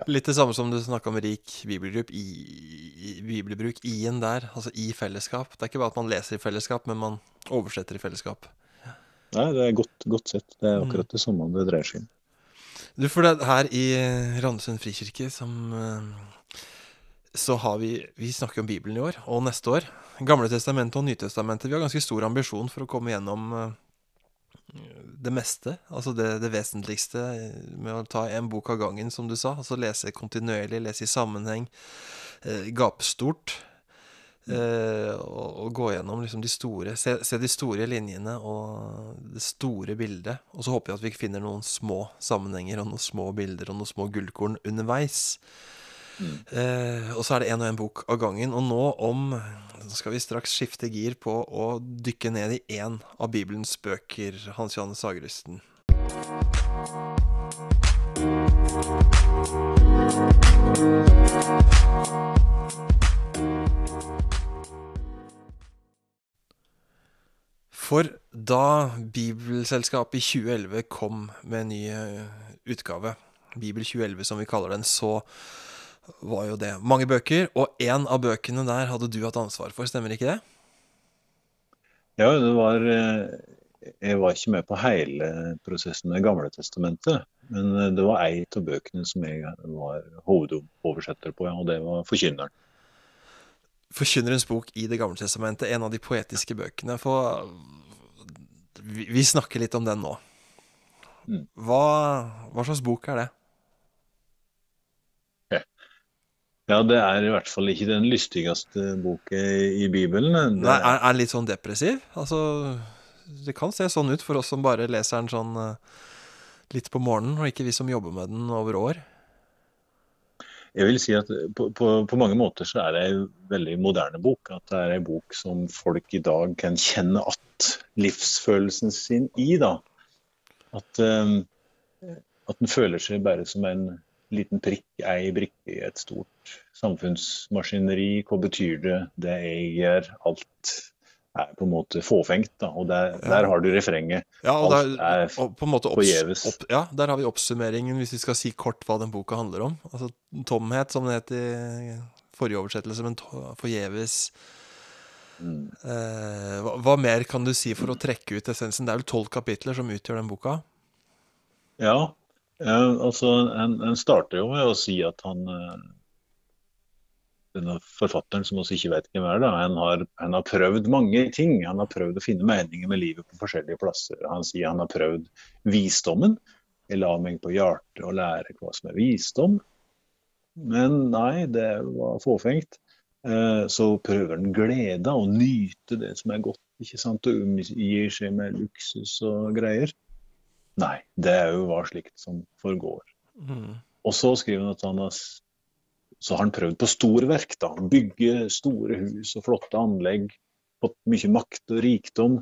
Litt det samme som du snakka om rik bibelbruk i, i, bibelbruk i-en der, altså i fellesskap. Det er ikke bare at man leser i fellesskap, men man oversetter i fellesskap. Nei, det er godt, godt sett. Det er akkurat det samme det dreier seg om. Du, for det her i Randesund frikirke som eh, Så har vi Vi snakker om Bibelen i år, og neste år. Gamle testamentet og Nytestamentet. Vi har ganske stor ambisjon for å komme gjennom eh, det meste. Altså det, det vesentligste med å ta en bok av gangen, som du sa. Altså lese kontinuerlig, lese i sammenheng. Eh, gapstort. Eh, og, og gå gjennom liksom de store se, se de store linjene og det store bildet. Og så håper jeg at vi finner noen små sammenhenger og noen små bilder og noen små gullkorn underveis. Mm. Uh, og så er det én og én bok av gangen. Og nå om så skal vi straks skifte gir på å dykke ned i én av Bibelens bøker, Hans Johannes Sagerusten. For da Bibelselskapet i 2011 kom med en ny eh, utgave, Bibel 2011 som vi kaller den, så var jo det mange bøker. Og én av bøkene der hadde du hatt ansvar for, stemmer ikke det? Ja, det var eh, Jeg var ikke med på hele prosessen med Gamle testamentet. Men eh, det var ei av bøkene som jeg var hovedoversetter på, og det var Forkynneren. Forkynnerens bok i Det gamle testamentet, en av de poetiske bøkene. For vi, vi snakker litt om den nå. Mm. Hva, hva slags bok er det? Ja, det er i hvert fall ikke den lystigste boka i Bibelen. Det, Nei, er, den litt sånn depressiv? Altså, det kan se sånn ut for oss som bare leser den sånn eh, litt på morgenen, og ikke vi som jobber med den over år. Jeg vil si at på, på, på mange måter så er det en veldig moderne bok. At det er en bok som folk i dag kan kjenne at livsfølelsen sin i. da. At, um, at den føler seg bare som en liten prikk, ei brikke i et stort samfunnsmaskineri. Hva betyr det, det jeg gjør? Alt er på en måte fåfengt. da, Og der, Ja. der har du refrenget. Ja, og, Alt der, er og på en måte forgjeves. opp, ja, der har vi oppsummeringen, hvis vi skal si kort hva den boka handler om. Altså tomhet, som det het i forrige oversettelse, men forgjeves. mm, Eh, hva, hva mer kan du si for å trekke ut essensen? Det er vel tolv kapitler som utgjør den boka? Ja, eh, altså en, en starter jo med å si at han eh, denne forfatteren, som også ikke vet hvem er, da, han har, han har prøvd mange ting. Han har prøvd å finne meninger med livet på forskjellige plasser. Han sier han har prøvd visdommen. Jeg la meg på hjertet og lære hva som er visdom. Men nei, det var fåfengt. Eh, Så prøver han glede og nyte det som er godt, ikke sant, og omgir seg med luksus og greier. Nei, det er jo hva slikt som forgår. Mm. Og så skriver han at han har, så har han prøvd på storverk. da, Bygge store hus og flotte anlegg. Fått mye makt og rikdom.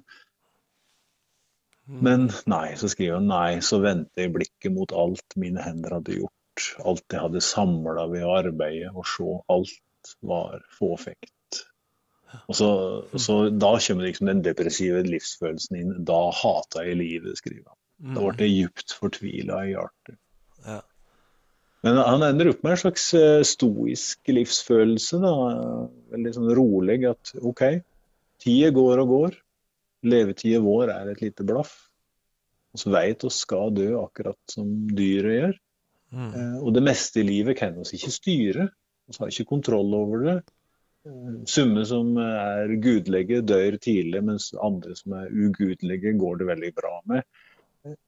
Mm. Men nei, så skriver han nei, så vendte jeg blikket mot alt mine hender hadde gjort. Alt jeg hadde samla ved å arbeide, og se alt var fåfengt. Og så, så Da kommer liksom den depressive livsfølelsen inn. Da hata jeg livet, skriver han. Da ble jeg djupt fortvila i hjertet. Men han ender opp med en slags eh, stoisk livsfølelse. da, Veldig sånn rolig at OK, tida går og går. Levetida vår er et lite blaff. Vi vet vi skal dø akkurat som dyret gjør. Mm. Eh, og det meste i livet kan vi ikke styre. Vi har ikke kontroll over det. Eh, Summe som er gudelige, dør tidlig, mens andre som er ugudelige, går det veldig bra med.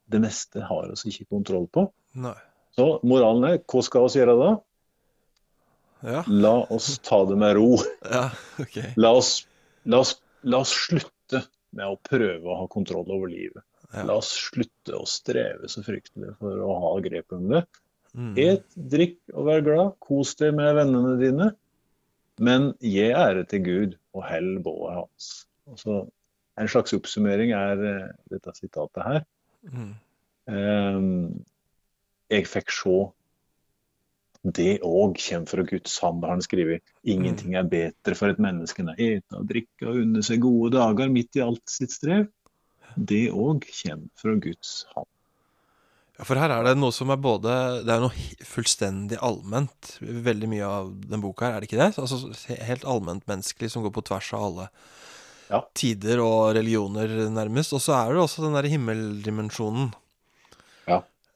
Det meste har vi ikke kontroll på. Nei. Så moralen er, hva skal vi gjøre da? Ja. La oss ta det med ro. ja, ok. La oss, la oss, la oss slutte med å prøve å ha kontroll over livet. Ja. La oss slutte å streve så fryktelig for å ha grep om det. Mm. Et, drikk og vær glad. Kos deg med vennene dine. Men gi ære til Gud og hell bået hans. Altså, en slags oppsummering er eh, dette sitatet her. Mm. Ehm, jeg fikk se det òg kommer fra Guds hand, har han skrevet. Ingenting er bedre for et menneske enn å ete og drikke og unne seg gode dager midt i alt sitt strev. Det òg kommer fra Guds hand. Ja, for her er det noe som er både Det er noe fullstendig allment. Veldig mye av den boka her, er det ikke det? Altså helt Helt allmentmenneskelig som går på tvers av alle Ja. tider og religioner, nærmest. Og så er det også den der himmeldimensjonen.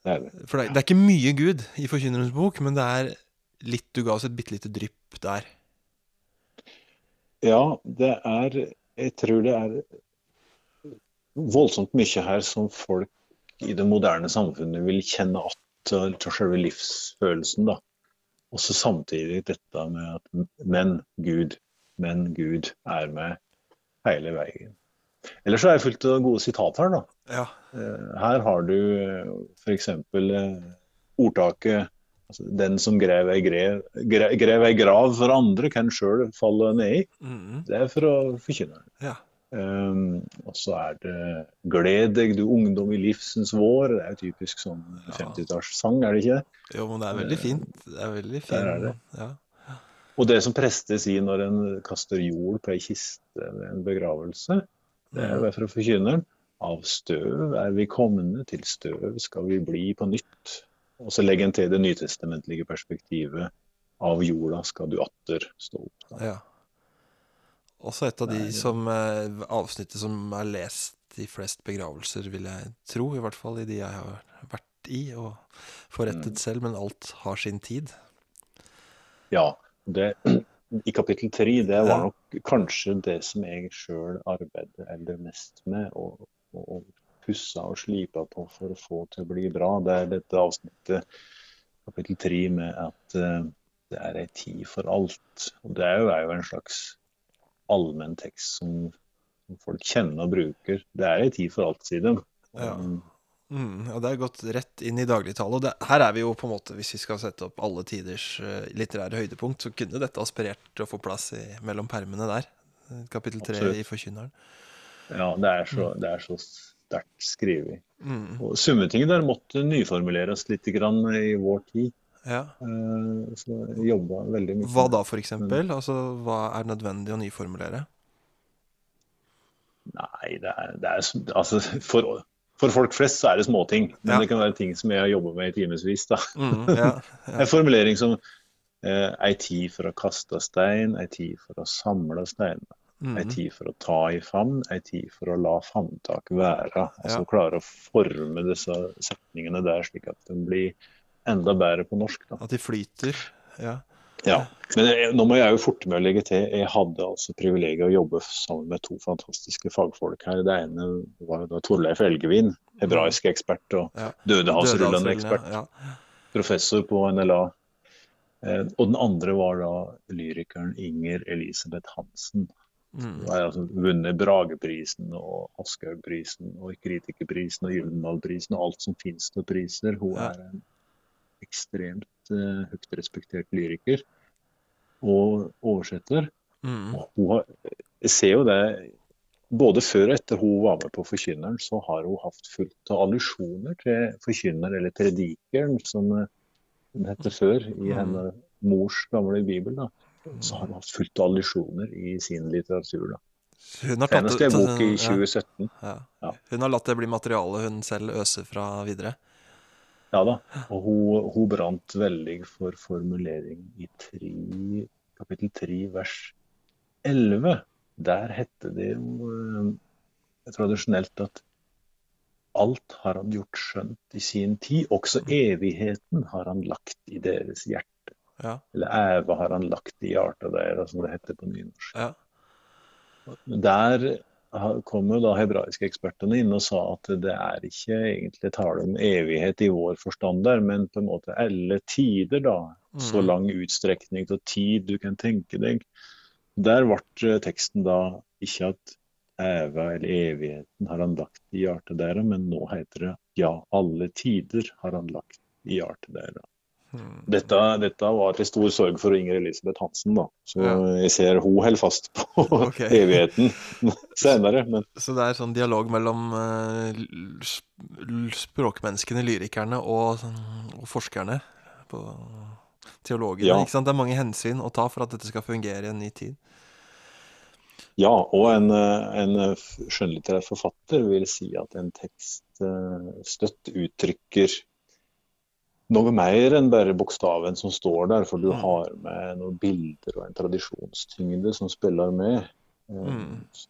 Det er det. For det det er ikke mye Gud i Forkynnerens bok, men det er litt Du ga oss et bitte lite drypp der. Ja, det er Jeg tror det er voldsomt mye her som folk i det moderne samfunnet vil kjenne att til selve livsfølelsen. da. Og så samtidig dette med at men Gud, men Gud er med hele veien. Ellers så er jeg fullt av gode sitat her, da. Ja. Eh, Her har du f.eks. ordtaket altså, 'Den som grev ei, grev, grev ei grav for andre, kan sjøl falle ned i'. Mm, Det er for å forkynne. ja. Um, og så er det 'Gled deg, du ungdom i livsens vår'. Det er jo typisk sånn 50-tallssang, er det ikke det? Jo, men det er veldig fint. Det er veldig fint. Der er det. Ja. Og det som prester sier når en kaster jord på ei kiste ved en begravelse, det er jo fra forkynneren. Av støv er vi komne, til støv skal vi bli på nytt. Og så legger en til det nytestamentlige perspektivet. Av jorda skal du atter stå opp. Da. ja. Også et av de som eh, avsnittet som er lest i flest begravelser, vil jeg tro. I hvert fall i de jeg har vært i og forrettet Mm. selv. Men alt har sin tid. Ja, det, i kapittel tre, det var nok kanskje det som jeg sjøl arbeidet eller mest med. Og, og pussa og slipa på for å få til å bli bra. Det er dette avsnittet, kapittel tre, med at eh, det er ei tid for alt. Og det er jo, er jo en slags allmenn tekst som, som folk kjenner og bruker. Det er ei tid for alt, sier de. Ja. Mm, ja, det er gått rett inn i dagligtale. Og det, her er vi jo på en måte, hvis vi skal sette opp alle tiders eh, litterære høydepunkt, så kunne dette aspirert til å få plass i, mellom permene der. Kapittel tre i Forkynneren. ja, det er så, det er så sterkt skrevet. Mm, Og Summetinget der måtte nyformuleres litt grann i vår tid. ja. Eh, Så jobba veldig mye. Hva da, for eksempel? Altså, hva er nødvendig å nyformulere? Nei, det er, det er altså, for, for folk flest så er det småting. Men Ja. det kan være ting som jeg jobba med i timevis. Mm, ja, ja. En formulering som eh, ei tid for å kaste stein, ei tid for å samle stein. Ei Mm, tid for å ta i favn, ei tid for å la favntak være. Altså klare å forme disse setningene der slik at de blir enda bedre på norsk. da. at de flyter. Ja. Ja, men jeg, nå må jeg jo forte meg å legge til. Jeg hadde altså privilegiet å jobbe sammen med to fantastiske fagfolk her. Det ene var da Torleif Elgevin, hebraisk ekspert og Ja. dødehavsrullende ekspert, Ja. professor på NLA. Eh, og den andre var da lyrikeren Inger Elisabeth Hansen. Mm, Hun har altså vunnet Brageprisen og Aschehougprisen og Kritikerprisen og Gyldendalprisen og alt som finnes av priser. Hun er en ekstremt eh, høyt respektert lyriker og oversetter. mm, Og Hun har, jeg ser jo det både før og etter hun var med på Forkynneren, så har hun hatt fullt av allusjoner til Forkynner, eller Predikeren, som eh, den heter før i Mm. hennes mors gamle bibel. da. Så har hun hatt fullt av allusjoner i sin litteratur. da. Hun har tatt Senest det- i en bok i ja, 2017. ja. Ja. Hun har latt det bli materiale hun selv øser fra videre. Ja da. Og hun, hun brant veldig for formulering i tre, kapittel 3 vers 11. Der heter det jo eh, tradisjonelt at alt har han gjort skjønt i sin tid. Også evigheten har han lagt i deres hjerte. Ja. Eller æva har han lagt i hjertet deres, som det heter på nynorsk. Ja. Der kom jo da hebraiske ekspertene inn og sa at det er ikke egentlig tale om evighet i vår forstand der, men på en måte alle tider, da. Så Mm. lang utstrekning til tid du kan tenke deg. Der ble teksten da ikke at Eva eller evigheten har han lagt i hjertet deres, men nå heter det ja, alle tider har han lagt i hjertet deres. Dette, dette var til stor sorg for Inger Elisabeth Hansen, da. Så Ja. jeg ser hun holder fast på okay. evigheten senere. Men Så det er sånn dialog mellom eh, språkmenneskene, lyrikerne, og, og forskerne. På teologene. Ja. Ikke sant? Det er mange hensyn å ta for at dette skal fungere i en ny tid. ja, og en, eh, en eh, skjønnlitterær forfatter vil si at en tekst støtt uttrykker noe mer enn bare bokstaven som står der, for du Mm. har med noen bilder og en tradisjonstyngde som spiller med. Eh, Mm. Så,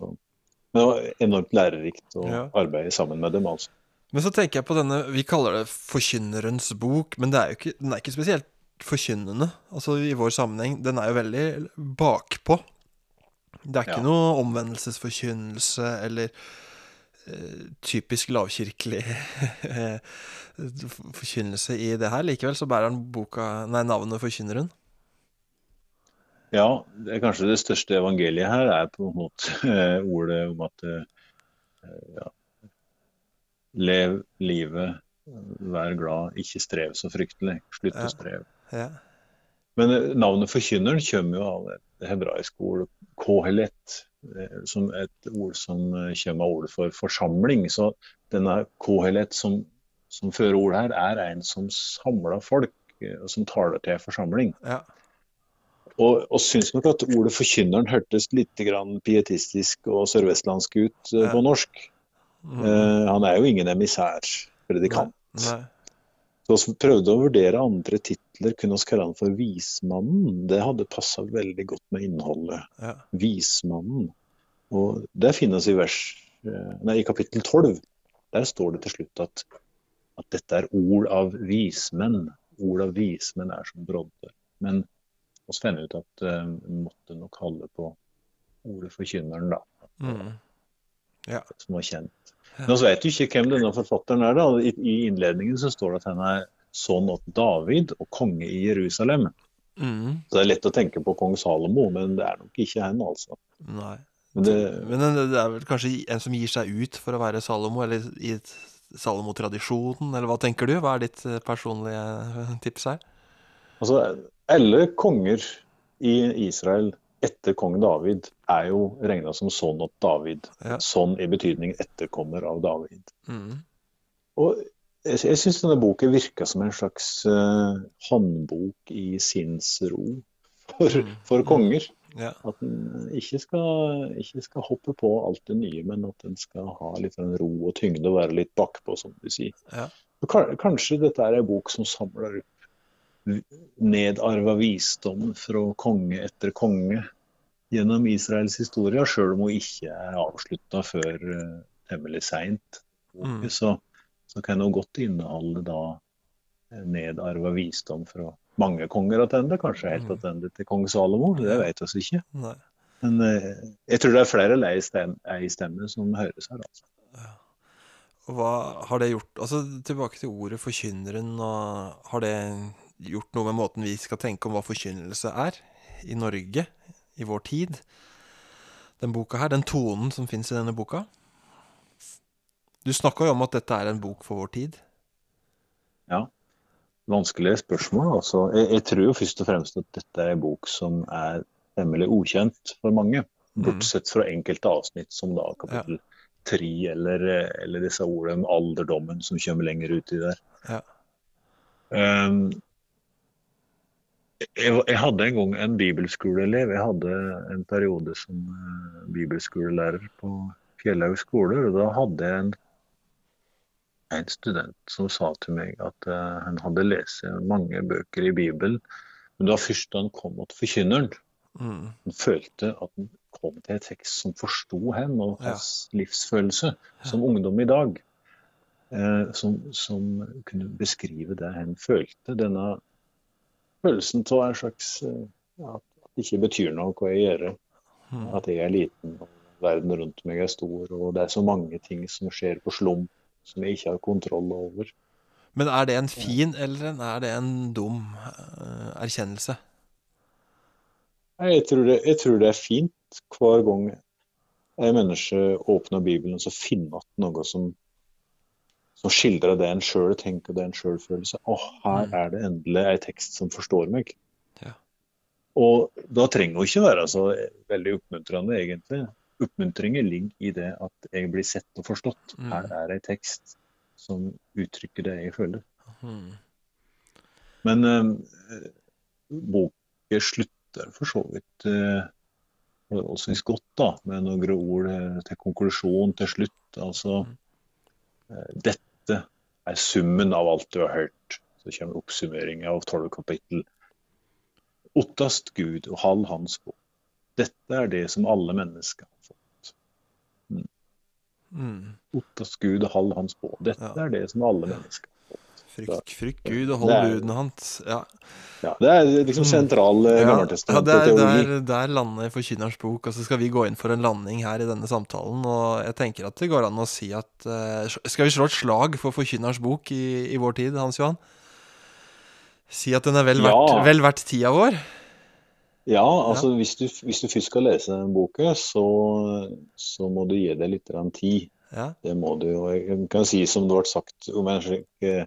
men det var enormt lærerikt å Ja. arbeide sammen med dem, altså. Men så tenker jeg på denne Vi kaller det Forkynnerens bok, men det er ikke, den er ikke spesielt forkynnende. Altså i vår sammenheng. Den er jo veldig bakpå. Det er ikke Ja. noe omvendelsesforkynnelse eller typisk lavkirkelig eh, forkynnelse i det her. Likevel så bærer han boka, nei, navnet Forkynneren. Ja, det er kanskje det største evangeliet her er på en måte eh, ordet om at eh, ja, lev livet, vær glad, ikke strev så fryktelig. Slutt å streve. Ja. Men eh, navnet forkynneren kommer jo av det hebraiske ordet kohelet, eh, som et ord som eh, kommer av ordet for forsamling. Så denne kohelet som, som fører ordet her, er en som samler folk, eh, og som taler til en forsamling. ja. Og, og syns nok at ordet forkynneren hørtes litt grann pietistisk og sørvestlandsk ut Ja. på norsk. Mm. Uh, han er jo ingen emissær, predikant. Nei. Så vi prøvde å vurdere andre titler. Kunne vi kalle han for Vismannen? Det hadde passa veldig godt med innholdet. Ja. Vismannen. Og det finnes i vers eh, Nei, i kapittel 12. Der står det til slutt at, at dette er ord av vismenn. Ord av vismenn er som brodder. Men vi fant ut at vi uh, måtte nok holde på ordet forkynneren, da. Mm. Som var kjent. Men vet du ikke hvem denne forfatteren er. da. I, I innledningen så står det at han er sønn av David og konge i Jerusalem. Mm. Så det er lett å tenke på kong Salomo, men det er nok ikke han, altså. Nei. Men det, Men det det er vel kanskje en som gir seg ut for å være Salomo, eller i Salomo-tradisjonen, eller hva tenker du? Hva er ditt eh, personlige eh, tips her? altså, alle konger i Israel etter kong David er jo regna som sønn av David. Ja. Sånn i betydning etterkommer av David. Mm. Og jeg, jeg syns denne boken virka som en slags uh, håndbok i sinnsro for, Mm. for konger. Ja. At en ikke skal, ikke skal hoppe på alt det nye, men at en skal ha litt sånn ro og tyngde og være litt bakpå, som du sier. Ja. Kanskje dette er en bok som samler opp nedarva visdom fra konge etter konge gjennom Israels historie, sjøl om hun ikke er avslutta før uh, temmelig seint. Mm. Så, så kan hun godt inneholde da eh, nedarva visdom fra mange konger tilbake, kanskje helt Mm. tilbake til kong Salomo, det vet vi ikke. Nei. Men eh, jeg tror det er flere lei stemme, som høres her. altså. Hva har det gjort Altså tilbake til ordet forkynneren, har det gjort noe med måten vi skal tenke om hva forkynnelse er i Norge, i vår tid? Den boka her, den tonen som fins i denne boka? Du snakka jo om at dette er en bok for vår tid. Ja. Vanskelige spørsmål. altså. Jeg, jeg tror jo først og fremst at dette er en bok som er temmelig ukjent for mange. Bortsett fra enkelte avsnitt som da kapittel tre, eller, eller disse ordene om alderdommen som kommer lenger uti der. Ja. Um, jeg, jeg hadde en gang en bibelskoleelev. Jeg hadde en periode som eh, bibelskolelærer på Fjellhaug skole. og Da hadde jeg en, en student som sa til meg at uh, han hadde lest mange bøker i Bibelen, men det var først da han kom til forkynneren, Mm. han følte at han kom til en tekst som forsto ham og Ja. hans livsfølelse som ungdom i dag. eh, som, som, kunne beskrive det han følte. Denne følelsen av en slags eh, at det ikke betyr noe hva jeg gjør. Mm. At jeg er liten og verden rundt meg er stor, og det er så mange ting som skjer på slump som jeg ikke har kontroll over. Men er det en fin eller er det en dum uh, erkjennelse? Jeg tror, det, jeg tror, det, er fint hver gang en menneske åpner Bibelen og finner noe som, som skildrer det en sjøl tenker det en sjøl følelse. Seg. Å, her mm. er det endelig ei tekst som forstår meg. Ja. Og da trenger det ikke være så veldig oppmuntrende, egentlig. Oppmuntringen ligger i det at jeg blir sett og forstått. Mm. Her er ei tekst som uttrykker det jeg føler. Mm. Men eh, boken slutter for så vidt eh, forholdsvis godt, da, med noen ord eh, til konklusjon til slutt. Altså mm. eh, Dette er summen av alt du har hørt. Så kommer oppsummeringa av tolv kapittel. Ottast Gud og halv hans på. Dette er det som alle mennesker har fått. Mm. Ottast Gud og halv hans på. Dette ja. er det som alle mennesker Frykt, frykt Gud og hold budene hans. Ja. ja. Det er liksom mm. sentral mm. ja, ja, det er, der, der lander Forkynnerens bok. Og så skal vi gå inn for en landing her i denne samtalen. Og jeg tenker at det går an å si at uh, Skal vi slå et slag for Forkynnerens bok i, i, vår tid, Hans Johan? Si at den er vel verdt, vel verdt tida vår? Ja, altså hvis du, hvis, du, først skal lese den boka, så, så, må du gi det litt tid. Ja. Det må du. Og jeg kan si som det ble sagt om en slik eh,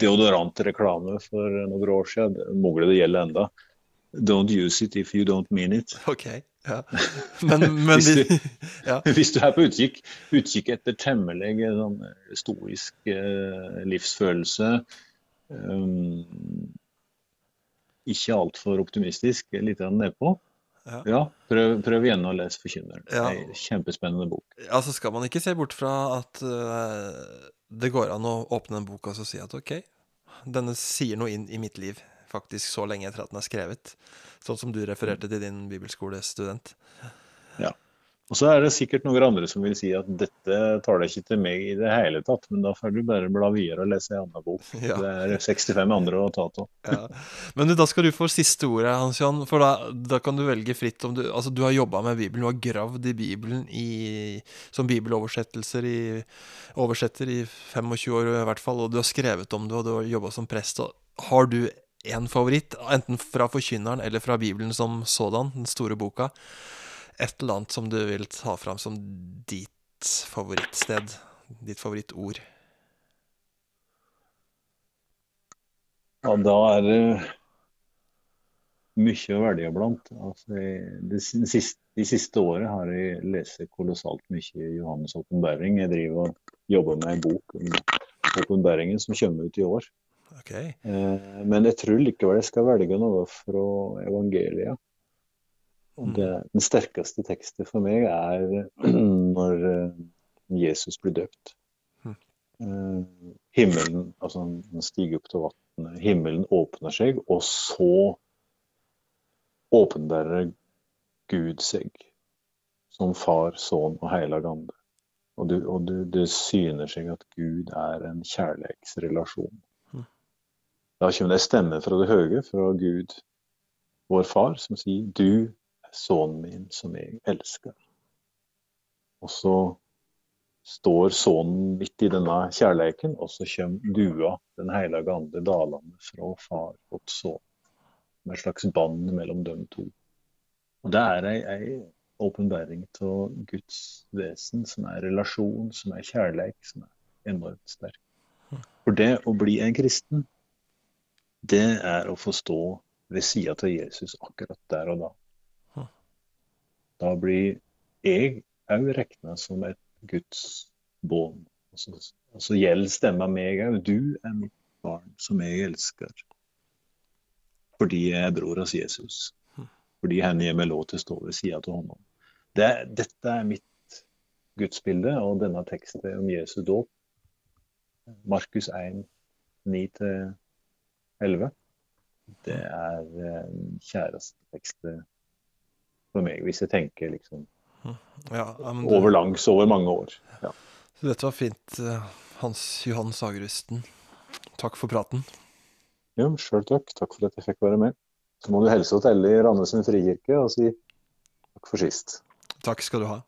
deodorantreklame for noen år siden, mulig det gjelder enda. Don't use it if you don't mean it. Ok, ja. Men, men hvis, du, ja. hvis, du, er på utkikk, utkikk etter temmelig sånn, stoisk eh, livsfølelse um, ikke altfor optimistisk, litt nedpå. Ja. ja prøv, prøv, igjen å lese 'Forkynneren'. Ja. Kjempespennende bok. Ja, så skal man ikke se bort fra at uh, det går an å åpne en bok og si at ok, denne sier noe inn i mitt liv, faktisk så lenge etter at den er skrevet. Sånn som du refererte til din bibelskolestudent. Og så er det sikkert noen andre som vil si at dette tar deg ikke til meg i det hele tatt, men da får du bare bla videre og lese en annen bok. Ja. Det er 65 andre å ta av. Ja. Men du, da skal du få siste ordet, Hans Jan. For da, da kan du velge fritt om du Altså, du har jobba med Bibelen, du har gravd i Bibelen i, som bibeloversettelser i oversetter i 25 år i hvert fall, og du har skrevet om det, og du har jobba som prest. Har du en favoritt, enten fra Forkynneren eller fra Bibelen som sådan, den store boka? Et eller annet som du vil ta fram som ditt favorittsted? Ditt favorittord? Ja, da er det mye å velge blant. Altså, de, siste, de siste året har jeg lest kolossalt mye Johannes' åpenbaring. Jeg driver og jobber med en bok om åpenbaringen som kommer ut i år. Okay. Eh, men jeg tror likevel jeg skal velge noe fra evangeliet. Og det, den sterkeste teksten for meg er når eh, Jesus blir døpt. Hm. Eh, himmelen, altså Han stiger opp til vannet, himmelen åpner seg, og så åpner Gud seg som far, sønn og heilag ande. Og, du, og du, det syner seg at Gud er en kjærlighetsrelasjon. Hm. Da kommer det en stemme fra det høye, fra Gud, vår far, som sier du sønnen min som jeg elsker. Og så står sønnen midt i denne kjærleiken, og så kommer dua, Den hellige ande, dalende fra far og sønn. Med et slags bånd mellom dem to. Og Det er ei, ei åpenbaring av Guds vesen, som er relasjon, som er kjærleik, som er enormt sterk. For det å bli en kristen, det er å få stå ved sida av Jesus akkurat der og da. Da blir jeg òg regna som et Guds barn. Og så, og så gjelder stemma meg òg. Du er mitt barn som jeg elsker. Fordi jeg er bror av Jesus. Fordi han gir meg lov til å stå ved sida av ham. Det, dette er mitt gudsbilde, og denne teksten om Jesu dåp, Markus 1, 9-11, det er eh, kjæreste tekstet for meg, hvis jeg tenker liksom ja, det... over langs, over mange år. Ja. Så dette var fint, eh, Hans Johan Sagerusten, takk for praten. Jo, sjøl takk. Takk for at jeg fikk være med. Så må du helse til alle i Randesund frikirke og si takk for sist. Takk skal du ha.